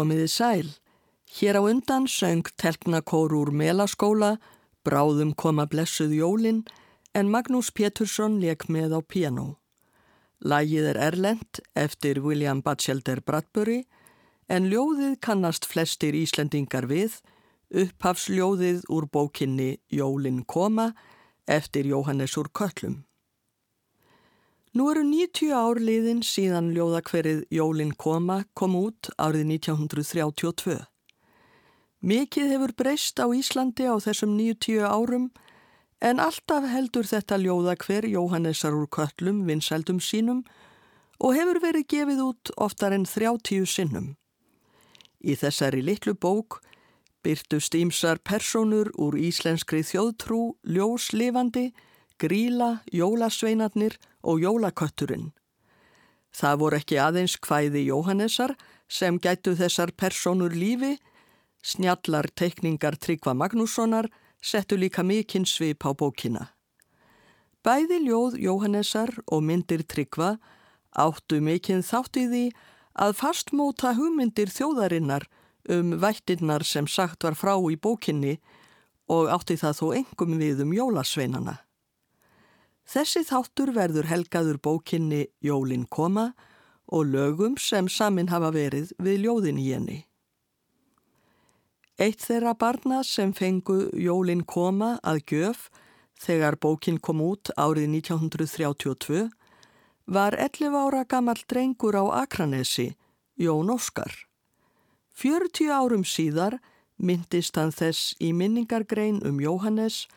Komiði sæl. Hér á undan söng telpnakór úr melaskóla, bráðum koma blessuð jólinn, en Magnús Pétursson leik með á piano. Lægið er Erlend eftir William Batchelder Bradbury, en ljóðið kannast flestir Íslendingar við, upphafsljóðið úr bókinni Jólinn koma eftir Jóhannes úr Köllum. Nú eru 90 ár liðin síðan ljóðakverið Jólinn koma kom út árið 1932. Mikið hefur breyst á Íslandi á þessum 90 árum en alltaf heldur þetta ljóðakver Jóhannesar úr köllum vinsældum sínum og hefur verið gefið út oftar en 30 sinnum. Í þessari litlu bók byrtust ímsar personur úr íslenskri þjóðtrú, ljóslifandi, gríla, jólasveinarnir og jólakötturinn. Það voru ekki aðeins hvæði Jóhannesar sem gætu þessar personur lífi, snjallar teikningar Tryggva Magnússonar settu líka mikinn svip á bókina. Bæði ljóð Jóhannesar og myndir Tryggva áttu mikinn þátt í því að fastmóta hugmyndir þjóðarinnar um vættinnar sem sagt var frá í bókinni og átti það þó engum við um jólasveinana. Þessi þáttur verður helgaður bókinni Jólin koma og lögum sem samin hafa verið við ljóðin í henni. Eitt þeirra barna sem fengu Jólin koma að gjöf þegar bókin kom út árið 1932 var 11 ára gammal drengur á Akranesi, Jón Óskar. 40 árum síðar myndist hann þess í minningargrein um Jóhannes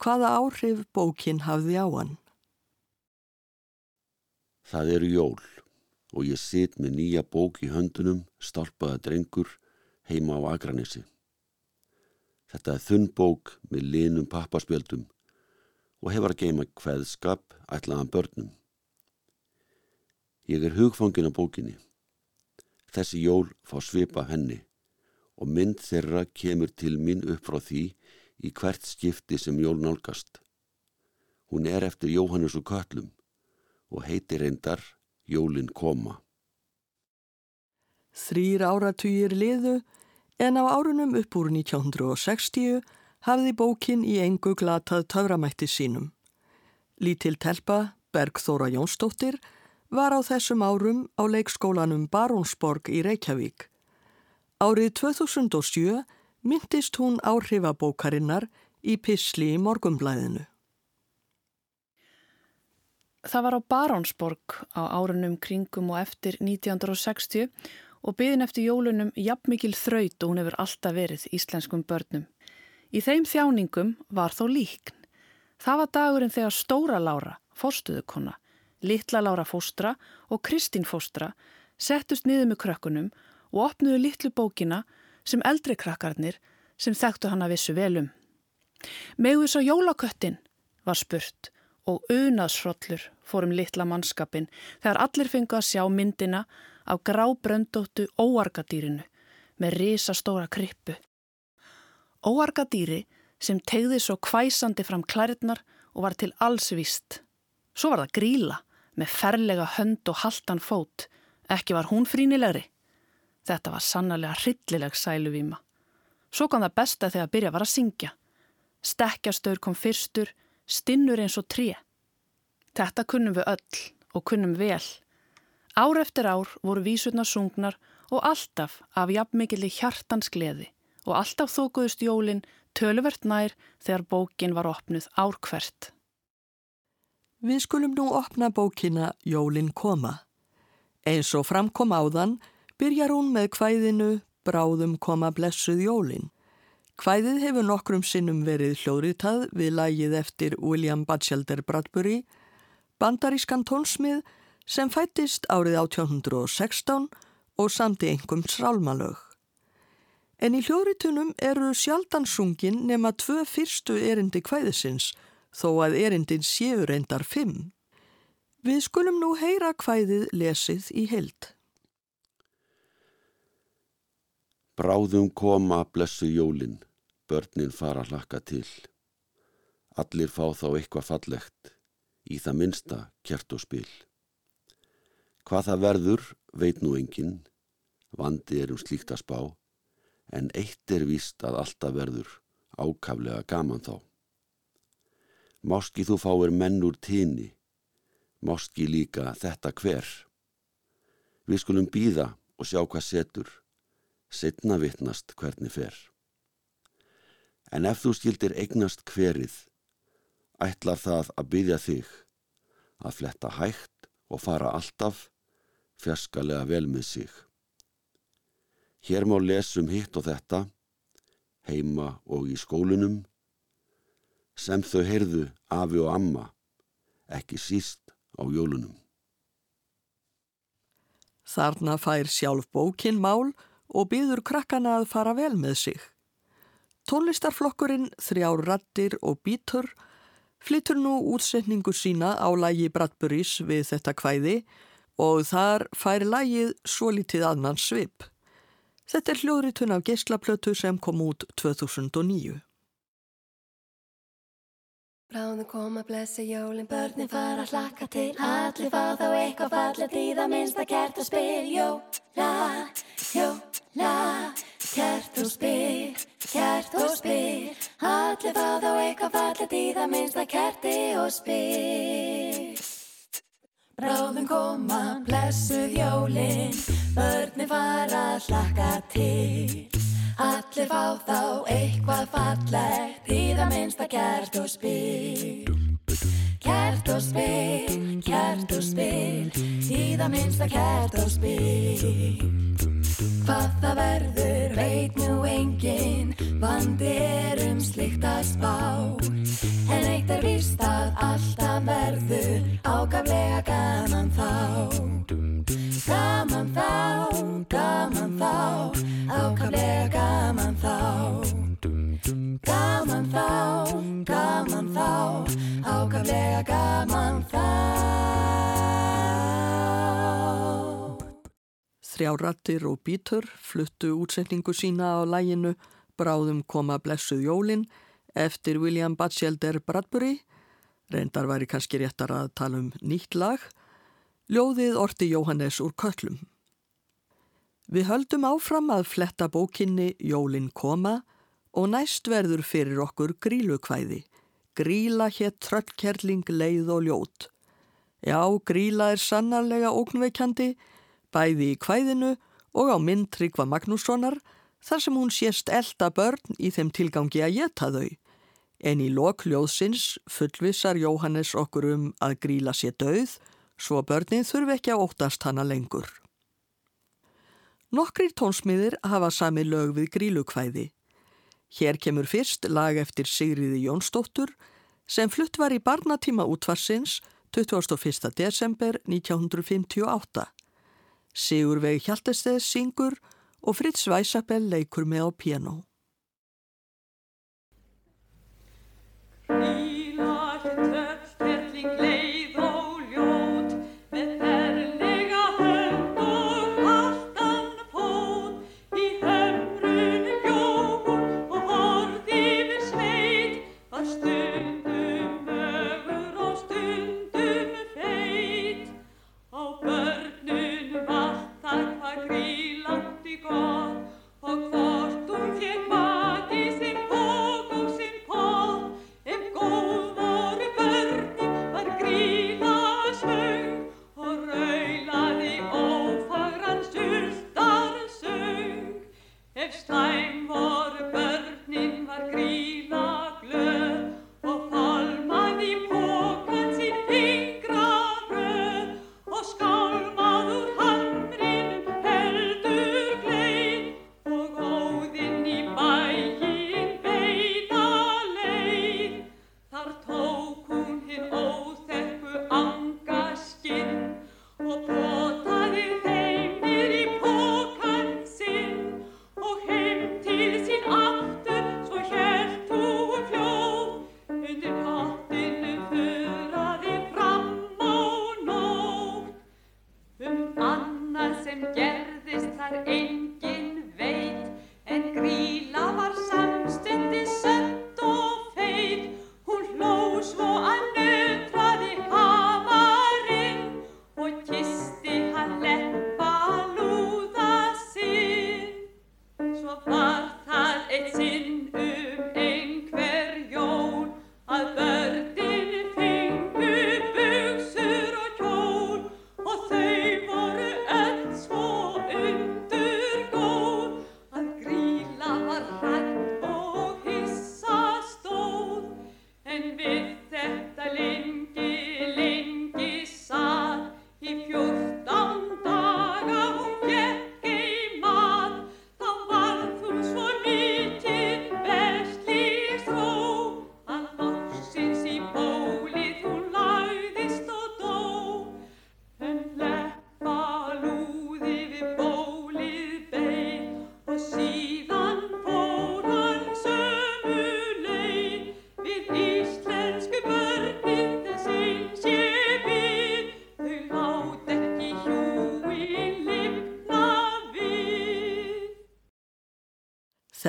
hvaða áhrif bókin hafði á hann. Það eru jól og ég sit með nýja bók í höndunum, stálpaða drengur, heima á Akranissi. Þetta er þunn bók með linum pappaspjöldum og hefur að geima hveðskap ætlaðan börnum. Ég er hugfangin á bókinni. Þessi jól fá svipa henni og mynd þeirra kemur til mín upp frá því í hvert skipti sem jól nálgast. Hún er eftir Jóhannes og Köllum og heitir reyndar Jólin koma. Þrýr áratugir liðu en á árunum upp úr 1960 hafði bókin í engu glatað töframætti sínum. Lítil telpa, Bergþóra Jónsdóttir, var á þessum árum á leikskólanum Barónsborg í Reykjavík. Árið 2007 myndist hún áhrifabókarinnar í Pissli í morgumblæðinu. Það var á Barónsborg á árunum kringum og eftir 1960 og byðin eftir jólunum jafnmikil þraut og hún hefur alltaf verið íslenskum börnum. Í þeim þjáningum var þó líkn. Það var dagurinn þegar Stóra Lára, fórstuðukonna, Littla Lára fóstra og Kristín fóstra settust niður með krökkunum og opnuðu litlu bókina sem eldri krakkarnir sem þekktu hann að vissu velum. Megu þess að jólaköttin var spurt og unaðsfrollur fórum litla mannskapin þegar allir fengu að sjá myndina af grábröndóttu óargadýrinu með risastóra krippu. Óargadýri sem tegði svo kvæsandi fram klæritnar og var til alls vist. Svo var það gríla með ferlega hönd og haltan fót. Ekki var hún frínilegri. Þetta var sannarlega hryllileg sæluvíma. Svo kom það besta þegar að byrja var að syngja. Stekkjastöður kom fyrstur, stinnur eins og tré. Þetta kunnum við öll og kunnum vel. Ár eftir ár voru vísurnar sungnar og alltaf af jafnmikili hjartans gleði og alltaf þókuðust jólinn töluvert nær þegar bókin var opnuð ár hvert. Við skulum nú opna bókina Jólinn koma. Eins og framkom áðan byrjar hún með kvæðinu Bráðum koma blessuð jólin. Kvæðið hefur nokkrum sinnum verið hljóðritað við lægið eftir William Batchelder Bradbury, bandarískan tónsmið sem fættist árið 1816 og samti engum srálmalög. En í hljóðritunum eru sjaldansungin nema tvö fyrstu erindi kvæðisins, þó að erindin séu reyndar fimm. Við skulum nú heyra kvæðið lesið í heild. Bráðum koma blessu jólin, börnin fara hlakka til. Allir fá þá eitthvað fallegt, í það minsta kjert og spil. Hvað það verður, veit nú enginn, Vandi er um slíkt að spá, en eitt er víst að alltaf verður ákaflega gaman þá. Máski þú fáir menn úr tíni, máski líka þetta hver. Við skulum býða og sjá hvað setur, setna vittnast hvernig fer. En ef þú skildir eignast hverið, ætlar það að byggja þig að fletta hægt og fara alltaf fjarskalega vel með sig. Hér má lesum hitt og þetta, heima og í skólunum, sem þau heyrðu afi og amma, ekki síst á jólunum. Þarna fær sjálf bókin mál og byður krakkana að fara vel með sig. Tónlistarflokkurinn Þrjár rattir og bítur flyttur nú útsetningu sína á lægi Bradburys við þetta kvæði og þar fær lægið svo litið annan svip. Þetta er hljóðritun af geyslaplötu sem kom út 2009. Bráðum koma blessi jólin, börnin fara að hlakka til Allir fá þá eitthvað fallet í það minnsta kert og spil Jóla, jóla, kert og spil, kert og spil Allir fá þá eitthvað fallet í það minnsta kerti og spil Bráðum koma blessuð jólin, börnin fara að hlakka til Allir fá þá eitthvað fallegt í það minnsta kert og spil. Kert og spil, kert og spil, í það minnsta kert og spil. Hvað það verður veit nú engin, vandi er um slikt að spá. En eitt er vist að alltaf verður ágaflega gaman þá. Gaman þá, gaman þá, ákaflega gaman þá. Gaman þá, gaman þá, ákaflega gaman þá. Þrjárattir og bítur fluttu útsetningu sína á læginu Bráðum koma blessuð jólin eftir William Batchelder Bradbury. Reyndar væri kannski réttar að tala um nýtt lag Ljóðið orti Jóhannes úr köllum. Við höldum áfram að fletta bókinni Jólin koma og næst verður fyrir okkur grílukvæði. Gríla hér tröllkerling leið og ljót. Já, gríla er sannarlega ógnveikjandi, bæði í kvæðinu og á mynd Tryggva Magnússonar þar sem hún sést elda börn í þeim tilgangi að geta þau. En í lokljóðsins fullvisar Jóhannes okkur um að gríla sér döð svo börnin þurfi ekki að óttast hana lengur. Nokkrir tónsmiðir hafa sami lög við grílukvæði. Hér kemur fyrst lag eftir Sigriði Jónsdóttur sem flutt var í barnatíma útvarsins 21. desember 1958. Sigur vegi Hjaltesteð syngur og Fritz Weissabell leikur með á piano.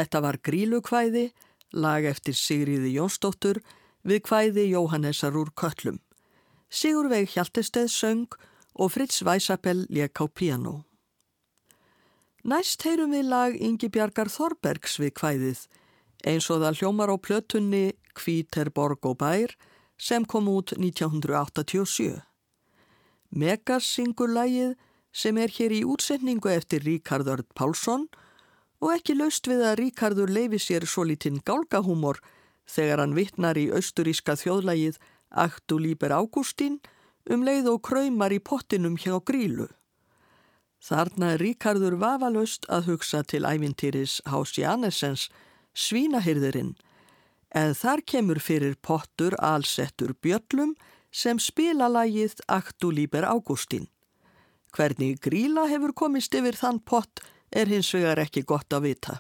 Þetta var grílukvæði, lag eftir Sigriði Jónsdóttur við kvæði Jóhannesar úr Köllum. Sigurveig Hjaltesteð söng og Fritz Weisapel lék á piano. Næst heyrum við lag Ingi Bjarkar Þorbergs við kvæðið, eins og það hljómar á plötunni Kvíterborg og bær sem kom út 1987. Megas syngur lagið sem er hér í útsetningu eftir Ríkard Pálsson og ekki laust við að Ríkardur leifi sér svo litinn gálgahúmor þegar hann vittnar í austuríska þjóðlægið Aktu Líber Ágústín um leið og kræmar í pottinum hjá grílu. Þarna er Ríkardur vafalust að hugsa til ævintýris Hási Annesens Svínahyrðurinn en þar kemur fyrir pottur alsettur bjöllum sem spila lagið Aktu Líber Ágústín. Hvernig gríla hefur komist yfir þann pott er hins vegar ekki gott að vita.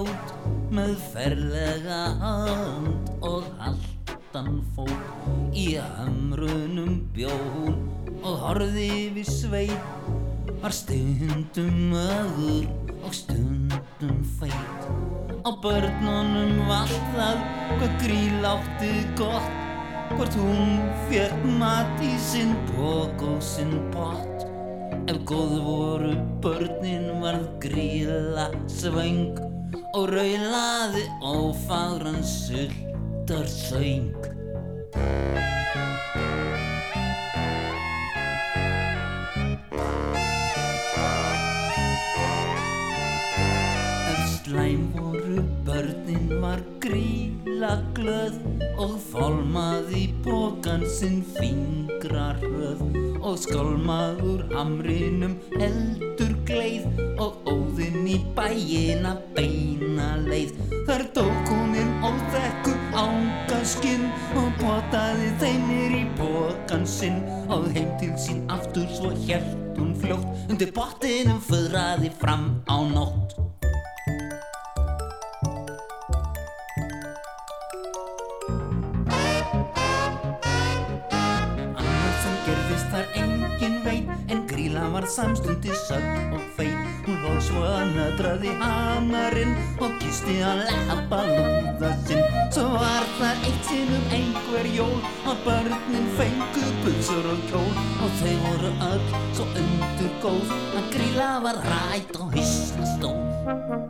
Og ljót með ferlega hand og haldan fót í hamrunum bjón og horði við sveit var stundum öður og stundum feit. Á börnunum vald það hvað gríl átti gott hvort hún fekk mat í sinn bók og sinn pott. Ef góð voru börnin varð gríla svöng og raulaði ófagran sultar söng. Ef slæm voru börnin var gríla glöð og fólmaði bókan sinn fingrarhöð og skálmaður hamrinum heldur gleið og óðinn í bæina beina leið þar tók húninn óþekku ángaskinn og potaði þeimir í bókan sinn. Og heim til sín aftur svo hjert hún fljótt undir bottinum föðraði fram á nótt. Var samstundi sögn og fein Hún lóð svo að nötraði hamarinn og kisti að lappa lúða sinn. Svo var það eitt sinnum einhver jól og börnin fengu buksur og kjól og þau voru öll svo undur góð að gríla var rætt og hissa stóð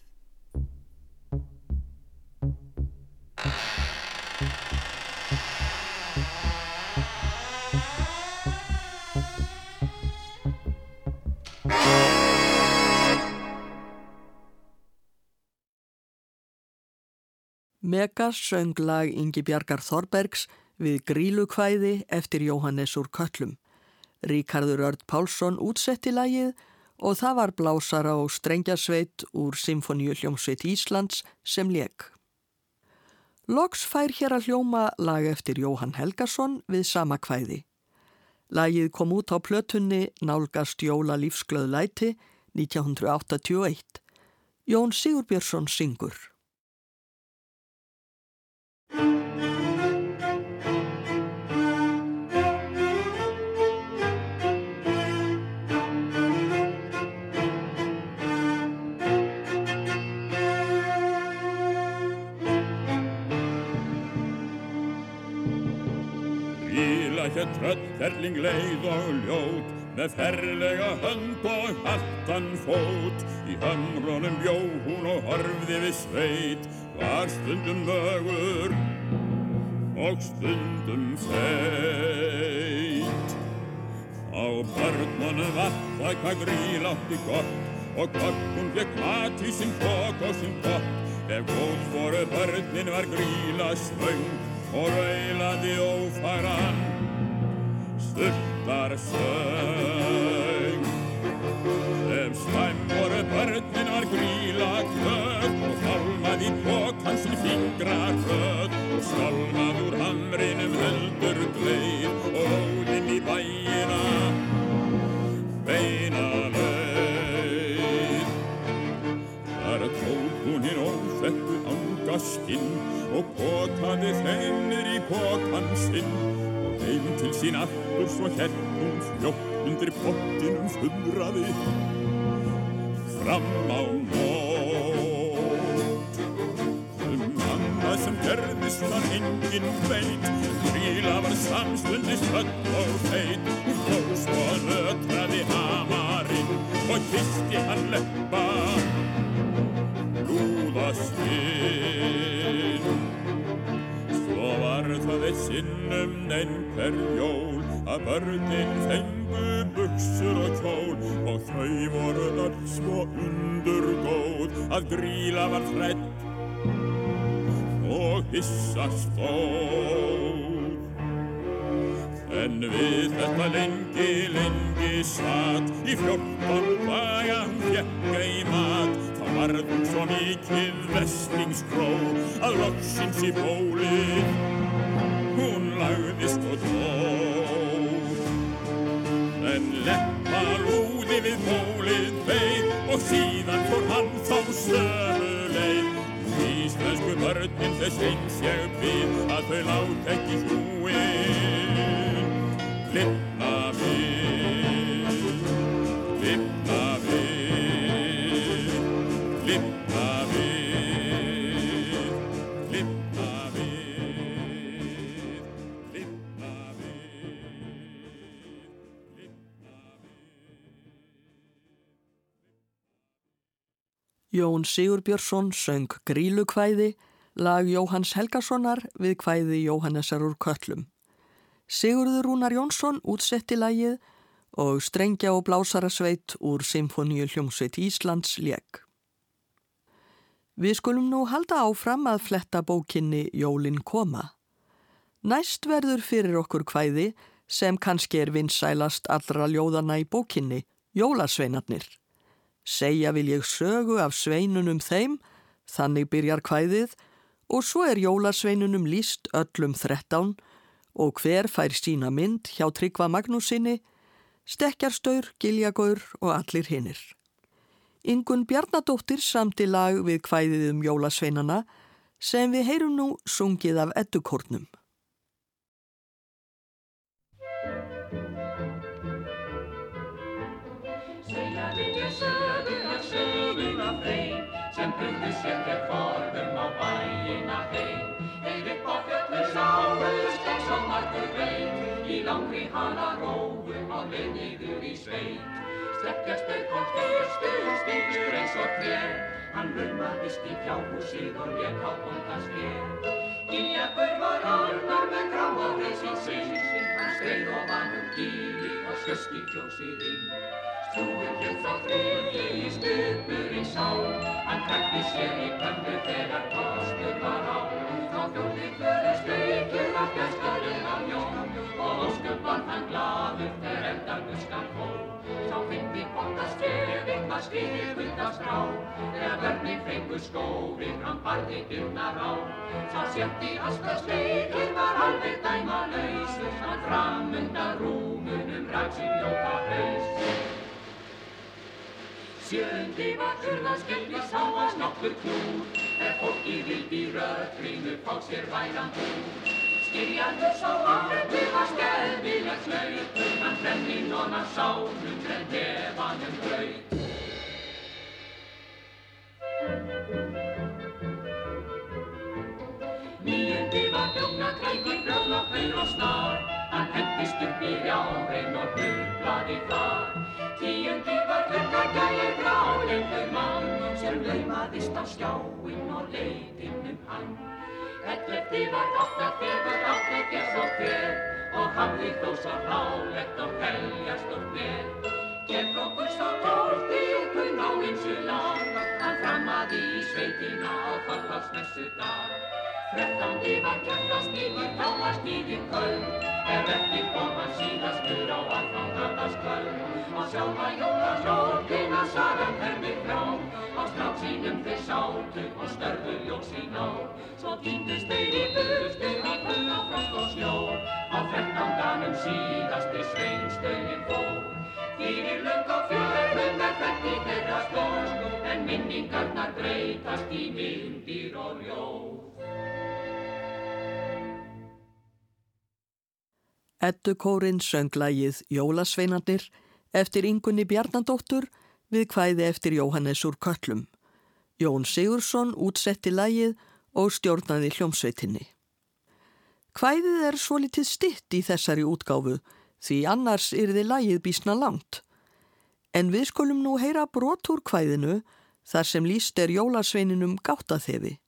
Megas sönglag Ingi Bjarkar Þorbergs við grílukvæði eftir Jóhannes úr Köllum. Ríkardur Örd Pálsson útsetti lagið og það var blásara og strengjasveit úr Symfoníu hljómsveit Íslands sem leik. Loks fær hér að hljóma lag eftir Jóhann Helgason við sama kvæði. Lagið kom út á plötunni Nálgast Jóla lífsglöð læti 1981. Jón Sigurbjörnsson syngur. Hér tröllherling leið og ljót með ferlega hönd og hattan fót. Í hamrónum bjó hún og horfði við sveit var stundum mögur og stundum feit. Á börnunum alltaf hvað gríl átti gott og gott hún fekk í sinn bók og sinn bótt ef góð voru börnin var gríla svöng og raulaði ófæran stuttar söng. Ef slæm voru börnin var gríla kvöð og fálmað í bókansinn fingra kvöð og skálmað úr hamrinum höldur gleið og óðinn í bæina beina leið. Þar tók hún hinn óþekku ángastinn og bókaði þennir í bókansinn heim til sín aftur svo hérnum fljótt undir pottinum fundraði fram á nót um annað sem gerðist var engin veit Gríla var samstundist höll og feit og svo lötraði hamarinn og kisti hann leppa eitt sinnum einhver jól að börnin fengu buksur og kjól og þau voru öll svo undurgóð að gríla var þrætt og hissa stóð. En við þetta lengi, lengi satt í fjórtón dagan fjekka í mat þá varð hún svo mikið vestingskró að loksins í bólið hún lagðist og tóð. En leppa lúði við bólið beig og síðan fór hann þá sömu leið. Íslensku börnin þess eins ég byrð að þau lát ekki hlúin. Lipna Jón Sigurbjörnsson söng Grílukvæði, lag Jóhanns Helgasonar við kvæði Jóhannesar úr köllum. Sigurður Rúnar Jónsson útsetti lagið og strengja og blásarasveit úr Symfoníu hljómsveit Íslands lék. Við skulum nú halda áfram að fletta bókinni Jólin koma. Næst verður fyrir okkur kvæði sem kannski er vinsælast allra ljóðana í bókinni, Jólasveinarnir. Segja vil ég sögu af sveinunum þeim, þannig byrjar kvæðið og svo er jólasveinunum líst öllum þrettán og hver fær sína mynd hjá Tryggva Magnúsinni, Stekjarstaur, Giljagaur og allir hinnir. Ingun Bjarnadóttir samti lag við kvæðið um jólasveinana sem við heyrum nú sungið af eddukornum. Sér gegn forðum á bæina heim. Þeir upp á fjöllum sáust eins og margur veit. Í langri hana rófum á leið niður í sveit. Stekkjastur kom fyrstu stífur eins og trér Hann laumaðist í fjárhúsið og lék á bóndans fér Giljagur var orðar með gráa hausinn sinn. Hann skreið ofan um gíli í fjósið inn Stúður hér frá þriði í stupurinn sá. Hann krækti sér í pönnu þegar kostur var á. Þá fjóði fyrir steikir af gæstarinn af jón. Og ósköp var hann gladur þegar eldarnuskan fór. Sá fyndi fyrir að var skrifið út af strá Þegar börnin fengu skó við fram barði dyrnar á. Sá sjöndi alltaf sleikur var alveg dæma laus Hann framundar rúmunum ræk sín ljóta haus. Sjöndi var hurðaskemmi sá að snokkur knúr Er fólki vildi röðgrínu fá sér væran búr. Skiljandur sá áhrifni var skelvilegt slaut Hann fremni nona sánum en hefanum braut djóknakrækir, brjóðlokkur og snar Hann hendist upp í rjárein og hurlaði þar. Tíundi var hlutargægir grálendur mann sem laumaðist á skjáinn og leiðinn um hann. Ellefti var gátt að fegur átt með þess og hver og hafði þó svo hlálegt og heljast og hver. Gefrókur svo tólti á einsu lag hann framaði í sveitina á fallarsmessu dag Þrettándi var kjartastíður, támastíður köld ef ekki kom hann síðastur á aðfangadaskvöld og sjálfa jólaskjólkina sagan herði frá á strák sínum þeir sátu og störðu ljósin á. Svo týndust þeir í burtu í kulda, frost og snjó. Á þrettándanum síðasti sveinstögin fór. Fyrir löng á fjörðum er þetti þeirra stór. En minningarnar breytast í myndir og ljóð Eddukórin söng lægið Jólasveinarnir eftir Ingunni Bjarnadóttur við kvæði eftir Jóhannes úr Köllum. Jón Sigursson útsetti lægið og stjórnaði hljómsveitinni. Kvæðið er svo litið stitt í þessari útgáfu því annars er þið lægið bísna langt. En við skulum nú heyra brotur kvæðinu þar sem líst er Jólasveininum gáttaþefi.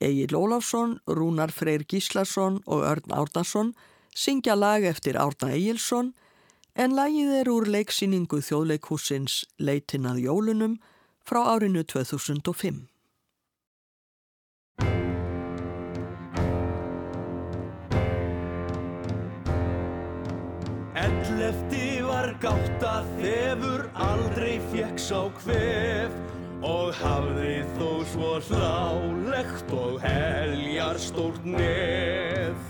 Egil Ólafsson, Rúnar Freyr Gíslason og Örn Árnason syngja lag eftir Árna Egilson en lagið er úr leiksýningu þjóðleikhúsins Leitin að jólunum frá árinu 2005. Ellefti var gátt að þefur aldrei fjekk sá hvef og hafði þó svo hlálegt og heljar stórt nef.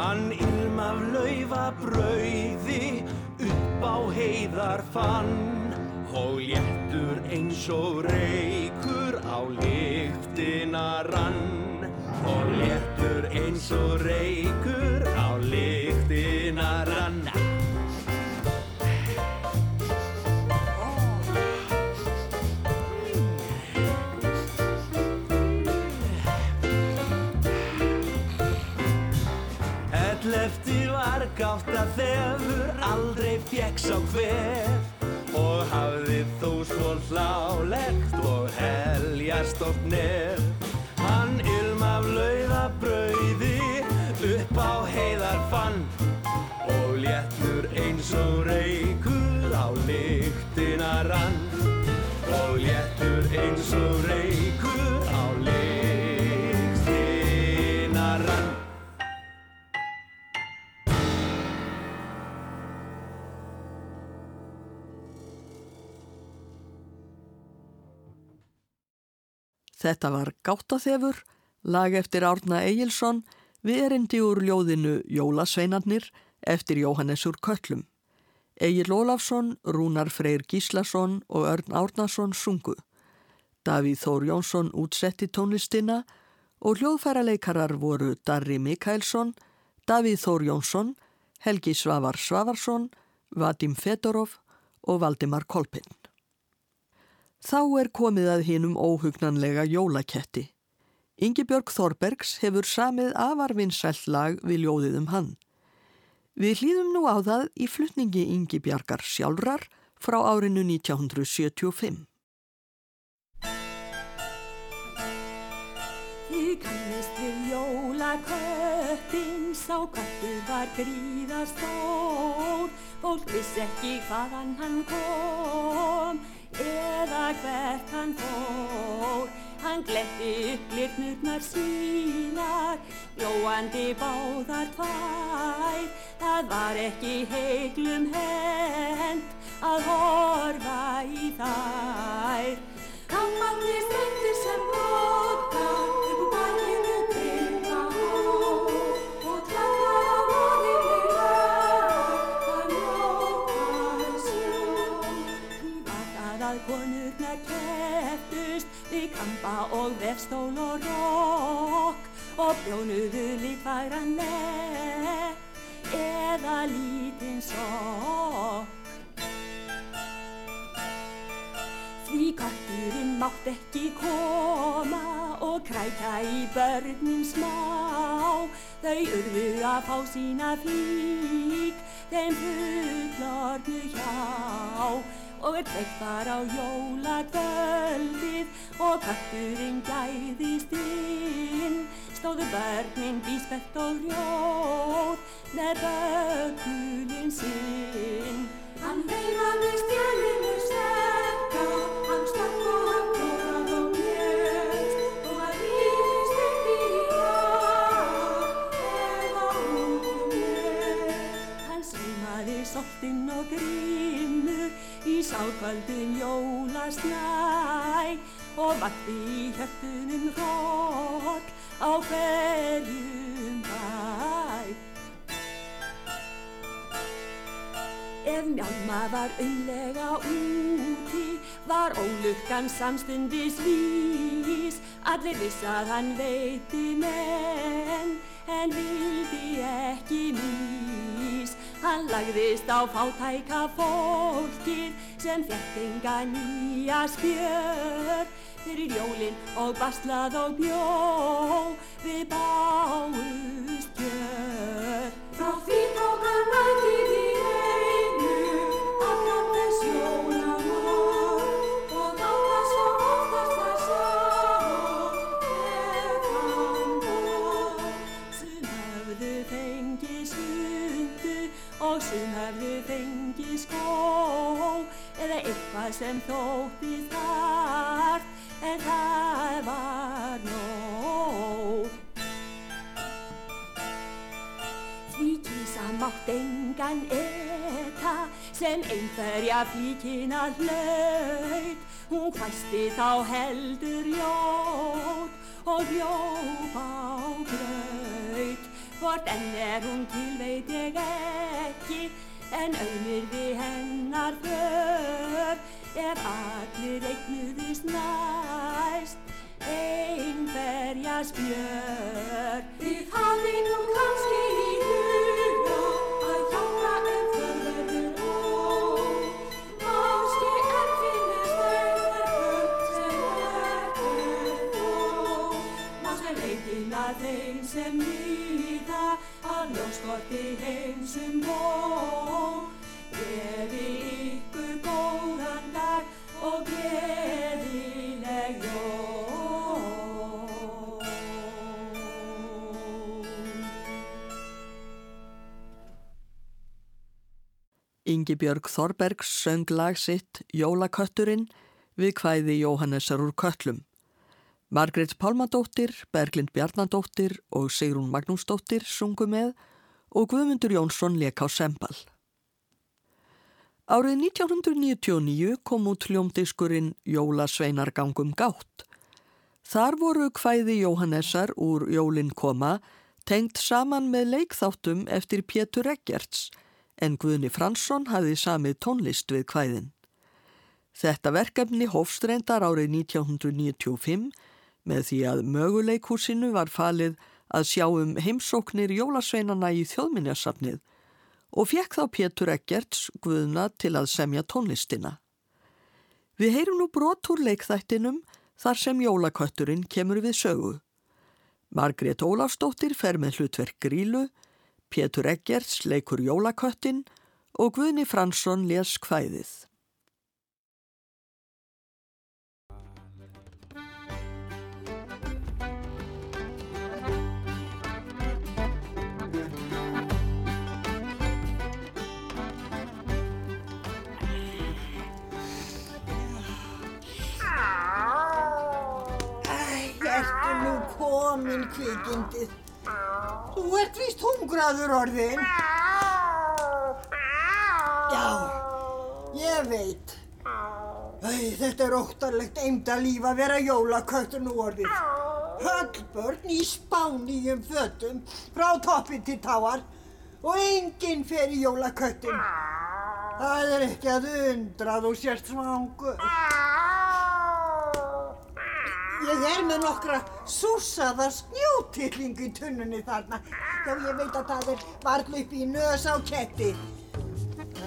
Hann ilm af laufa brauði upp á heiðar fann og léttur eins og reykur á lyktina rann. Og léttur eins og reykur Ellefti var gátt að þefur aldrei fjekk sá hvef og hafði þó svo hlálegt og heljast oft nef. Hann ilm af lauða brauði upp á heiðar fann og léttur eins og reykur Þetta var Gáttaþefur, lag eftir Árna Egilson við erindi úr ljóðinu Jólasveinarnir eftir Jóhannes úr Köllum. Egil Ólafsson, Rúnar Freyr Gíslason og Örn Árnason sungu. Davíð Þór Jónsson útsetti tónlistina og hljóðfæraleikarar voru Darri Mikaelsson, Davíð Þór Jónsson, Helgi Svavar Svavarsson, Vadim Fedorov og Valdimar Kolpinn. Þá er komið að hinum óhugnanlega jólaketti. Ingibjörg Þorbergs hefur samið afarvinnsælt lag við ljóðið um hann. Við hlýðum nú á það í flutningi Ingibjargar sjálfrar frá árinu 1975. Þið kannist við jólaköttin, sá köttur var gríða stór. Fólk vissi ekki hvaðan hann kom, eða hvert hann fór. Hann gletti upp lirnurnar sínar, glóandi báðar tvær. Það var ekki heiklum hend að horfa í þær. Og vefstól og rók og bjónuðu litfæran lepp eða lítinn sokk. Því katturinn mátt ekki koma og krækja í börnin smá. Þau urðu að fá sína flík, þeim fullornu hjá. Og er kveikt var á jólakvöldið og katturinn gæðist inn. Stóðu börnin bíspett og rjóð með bökulinn sinn. Hann veifaði stjælinu í sákvöldin jólasnæ og vakti í hjörtunum rótt á hverjum bæ. Ef mjálma var umlega úti, var ólukkan samstundis vís. Allir viss að hann veiti menn, en vildi ekki mís. Hann lagðist á fátæka fólkið sem fekk enga nýja spjör. Fyrir jólinn og baslað og bjó, við báust eitthvað sem þótti þart en það var nóg. Því kísa mátt engan eta sem einhverja flíkina hlaut. Hún hvæsti þá heldur ljót og hljóp á graut. Hvort enn er hún til veit ég ekki en auðnir við hennar för ef allir eignuðist næst einhverja spjör. Ingibjörg Þorbergs söng lag sitt Jólakötturinn við kvæði Jóhannesar úr köllum. Margrét Pálmadóttir, Berglind Bjarnadóttir og Sigrún Magnúsdóttir sungu með og Guðmundur Jónsson leik á sembal. Árið 1999 kom út hljómdiskurinn Jólasveinargangum gátt. Þar voru kvæði Jóhannessar úr Jólin koma tengt saman með leikþáttum eftir Pétur Eggerts en Guðni Fransson hafði samið tónlist við kvæðin. Þetta verkefni hófstrendar árið 1995 með því að möguleikhúsinu var falið að sjá um heimsóknir jólasveinana í þjóðminjarsafnið og fekk þá Pétur Eggerts Guðna til að semja tónlistina. Við heyrum nú brot úr leikþættinum þar sem jólakötturinn kemur við sögu. Margrét Ólafsdóttir fer með hlutverk grílu, Pétur Eggerts leikur jólaköttin og Guðni Fransson les kvæðið. Æ, ertu nú komin kvikindið? Þú ert vist hungraður orðin. Já, ég veit. Æ, þetta er óttalegt eimda líf að vera jólaköttur nú orðið. Höllbörn í spáníum fötum frá toppi til táar og enginn fer í jólaköttin. Það er ekki að undra þú sérst svangur. Ég er með nokkra súsaða snjótillingu í tunnunni þarna. Já, ég veit að það er varl upp í nös á ketti.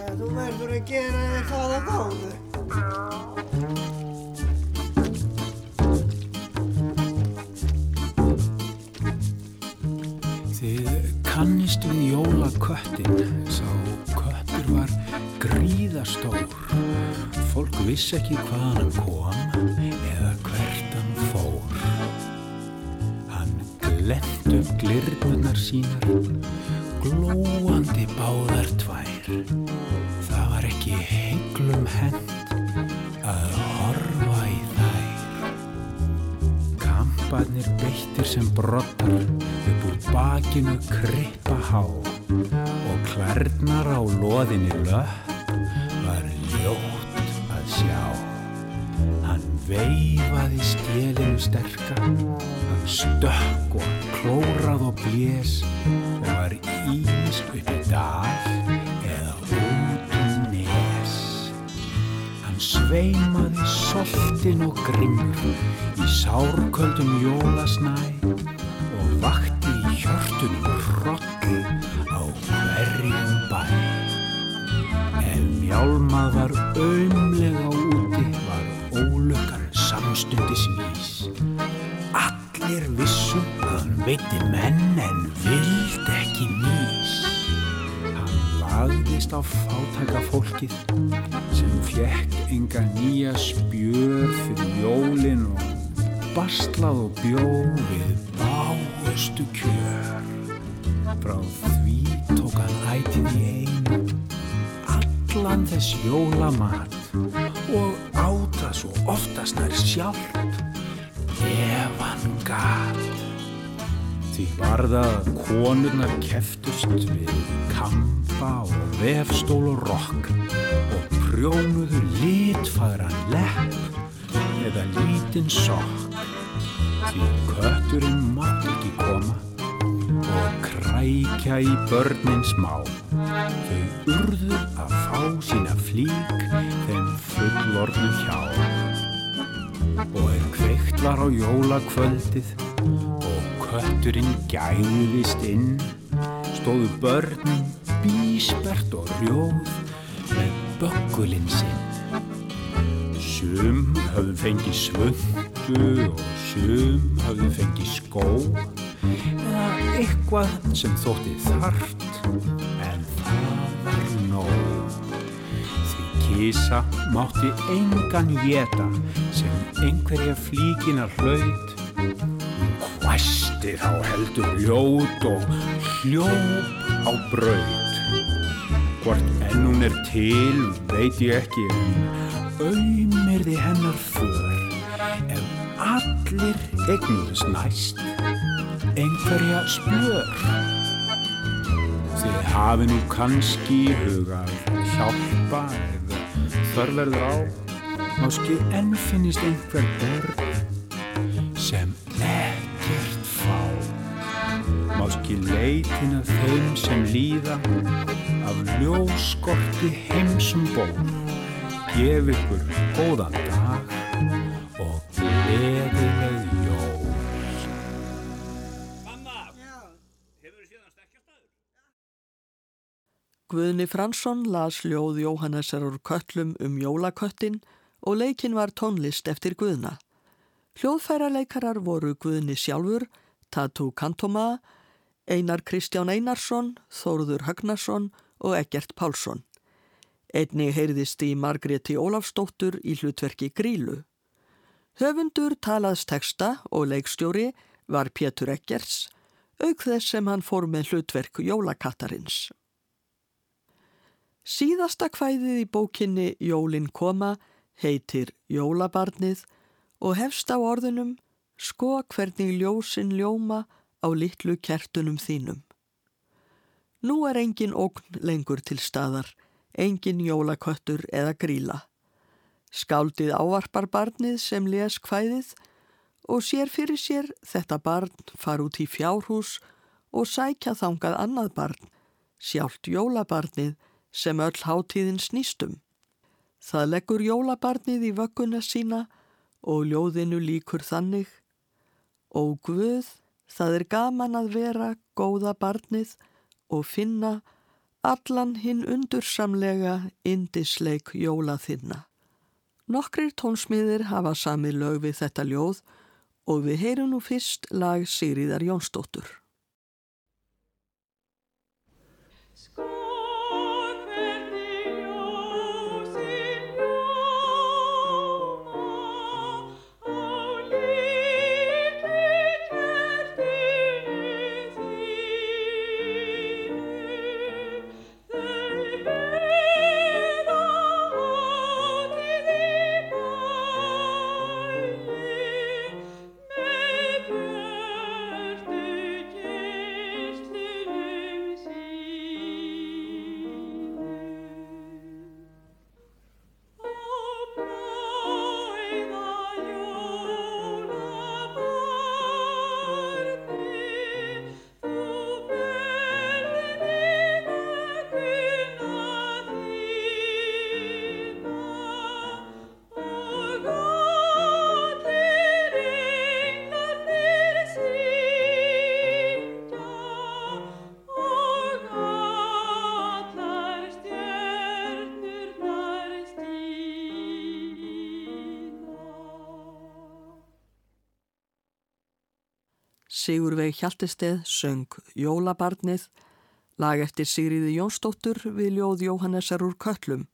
En þú verður að gera það að góðu. Þið kannist við jólaköttin, sá köttur var gríðastór. Fólk vissi ekki hvaðan hann kom eða glent upp glirnunar sínar, glóandi báðar tvær. Það var ekki heiglum hend að horfa í þær. Kamparnir beittir sem brottar upp úr bakinu krippa há og klærnar á loðinni löpp var ljótt að sjá. Hann veifaði skélinu sterka, hann stökk og blés og var ís upp í dal eða út um nes. Hann sveimaði soltin og grimmur í sárköldum jólasnæ enga nýja spjör fyrir jólin og bastlað og bjó við báustu kjör. Frá því tók hann ætið í einu, allan þess jólamat og áta svo oftast nær sjálft ef hann gat. Því var það að konurnar keftust við kampa og vefstól og rokk og prjónuðu litfagran lepp eða lítinn sokk. Því kötturinn mátt ekki koma og krækja í börnin smá. Þau urðu að fá sína flík þeim fullornu hjá. Og er kveikt var á jólakvöldið og kötturinn gæðist inn, stóðu börnin bísbert og rjóð með böggulinn sinn. Sum höfðu fengið svöndu og sum höfðu fengið skó eða eitthvað sem þótti þart en það var nóg. Því kísa mátti engan geta sem einhverja flíkina hlaut. Hún hvæsti þá heldur ljót og hljóp á braut. Hvort enn hún er til veit ég ekki auðmirði hennar för ef allir eignuðs næst einhverja spjör. Þið hafi nú kannski hugað hjálpa ef þörverður á máski enn finnist einhver börn sem ekkert fá. Máski leitin að þeim sem líða af ljóskorti heimsum ból gef ykkur góðan dag og gleðileg jól. Guðni Fransson las ljóð Jóhannesar úr köllum um jólaköttin og leikin var tónlist eftir Guðna. Hljóðfæraleikarar voru Guðni sjálfur, Tatu Kantoma, Einar Kristján Einarsson, Þóruður Hagnarsson og Egert Pálsson. Einni heyrðist í Margréti Ólafsdóttur í hlutverki Grílu. Höfundur talaðs teksta og leikstjóri var Pétur Eggerts, auk þess sem hann fór með hlutverk Jólakattarins. Síðasta kvæðið í bókinni Jólin koma heitir Jólabarnið og hefst á orðunum Sko hvernig ljósin ljóma á litlu kertunum þínum. Nú er engin ógn lengur til staðar, engin jólaköttur eða gríla. Skáldið ávarpar barnið sem les kvæðið og sér fyrir sér þetta barn far út í fjárhús og sækja þangað annað barn, sjálft jólabarnið sem öll hátíðin snýstum. Það leggur jólabarnið í vögguna sína og ljóðinu líkur þannig. Og Guð, það er gaman að vera góða barnið og finna allan hinn undursamlega indisleik jóla þinna. Nokkrir tónsmiðir hafa samið lög við þetta ljóð og við heyrum nú fyrst lag Sigríðar Jónsdóttur. Sigurveig Hjaltesteð söng Jólabarnið, lag eftir Sigriði Jónsdóttur við ljóð Jóhannesar úr Köllum.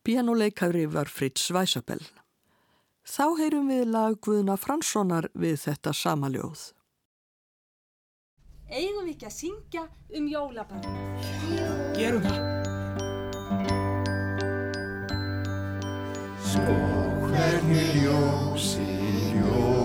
Pianoleikari var Fritz Weisabell. Þá heyrum við lag Guðna Franssonar við þetta sama ljóð. Eigum við ekki að syngja um jólabarnið? Gerum það. Sko hvernig ljósin ljóma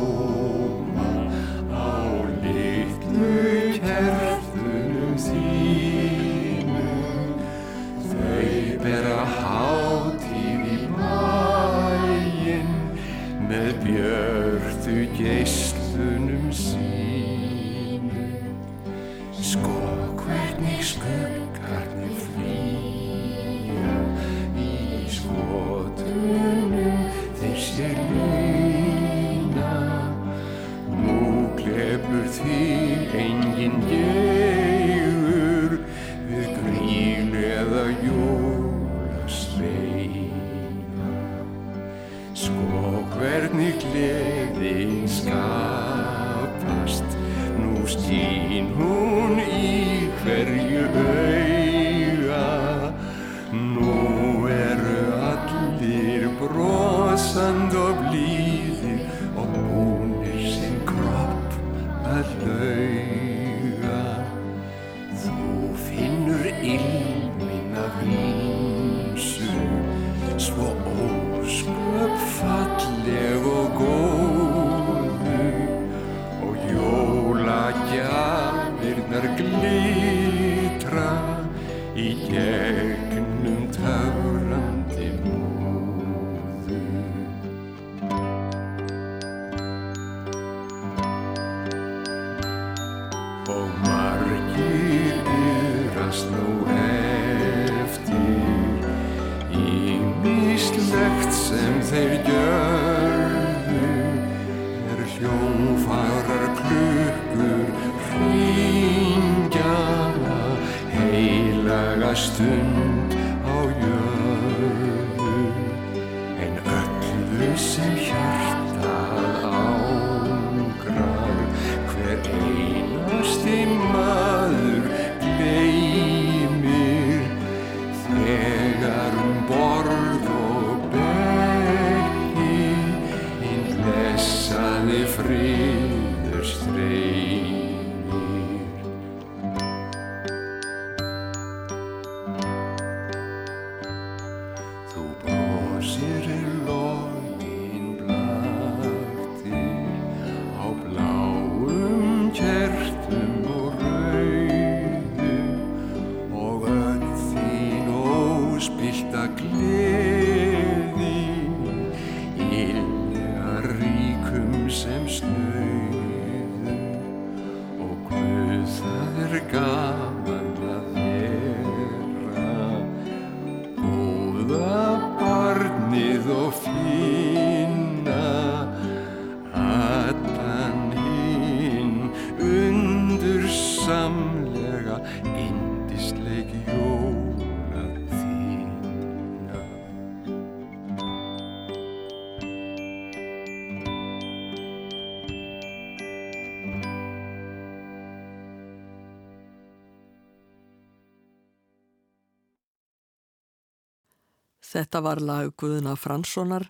Þetta var lag Guðuna Franssonar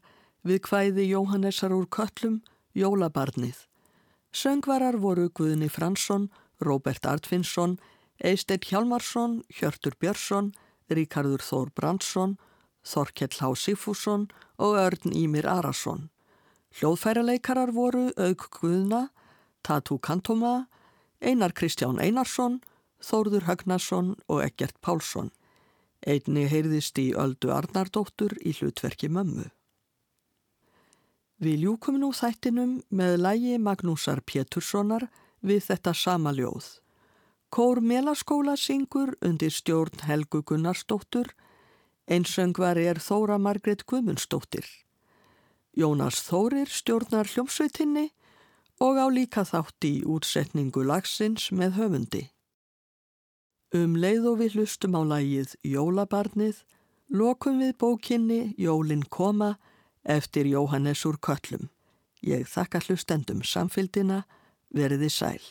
við hvæði Jóhannesar úr köllum, Jólabarnið. Söngvarar voru Guðni Fransson, Róbert Artfinsson, Eisteinn Hjalmarsson, Hjörtur Björnsson, Ríkardur Þór Brandsson, Þorkell Há Sifússon og Örn Ímir Arason. Hljóðfæraleikarar voru Aug Guðna, Tatu Kantoma, Einar Kristján Einarsson, Þórður Högnarsson og Eggert Pálsson. Einni heyrðist í Öldu Arnardóttur í hlutverki mömmu. Við ljúkum nú þættinum með lægi Magnúsar Péturssonar við þetta sama ljóð. Kór Melaskóla syngur undir stjórn Helgu Gunnarsdóttur, einsöngvar er Þóra Margret Guðmundsdóttir. Jónas Þórir stjórnar hljómsveitinni og á líka þátt í útsetningu lagsins með höfundi. Um leið og við hlustum á lægið Jólabarnið, lokum við bókinni Jólin koma eftir Jóhannes úr Köllum. Ég þakka hlustendum samfélgina, veriði sæl.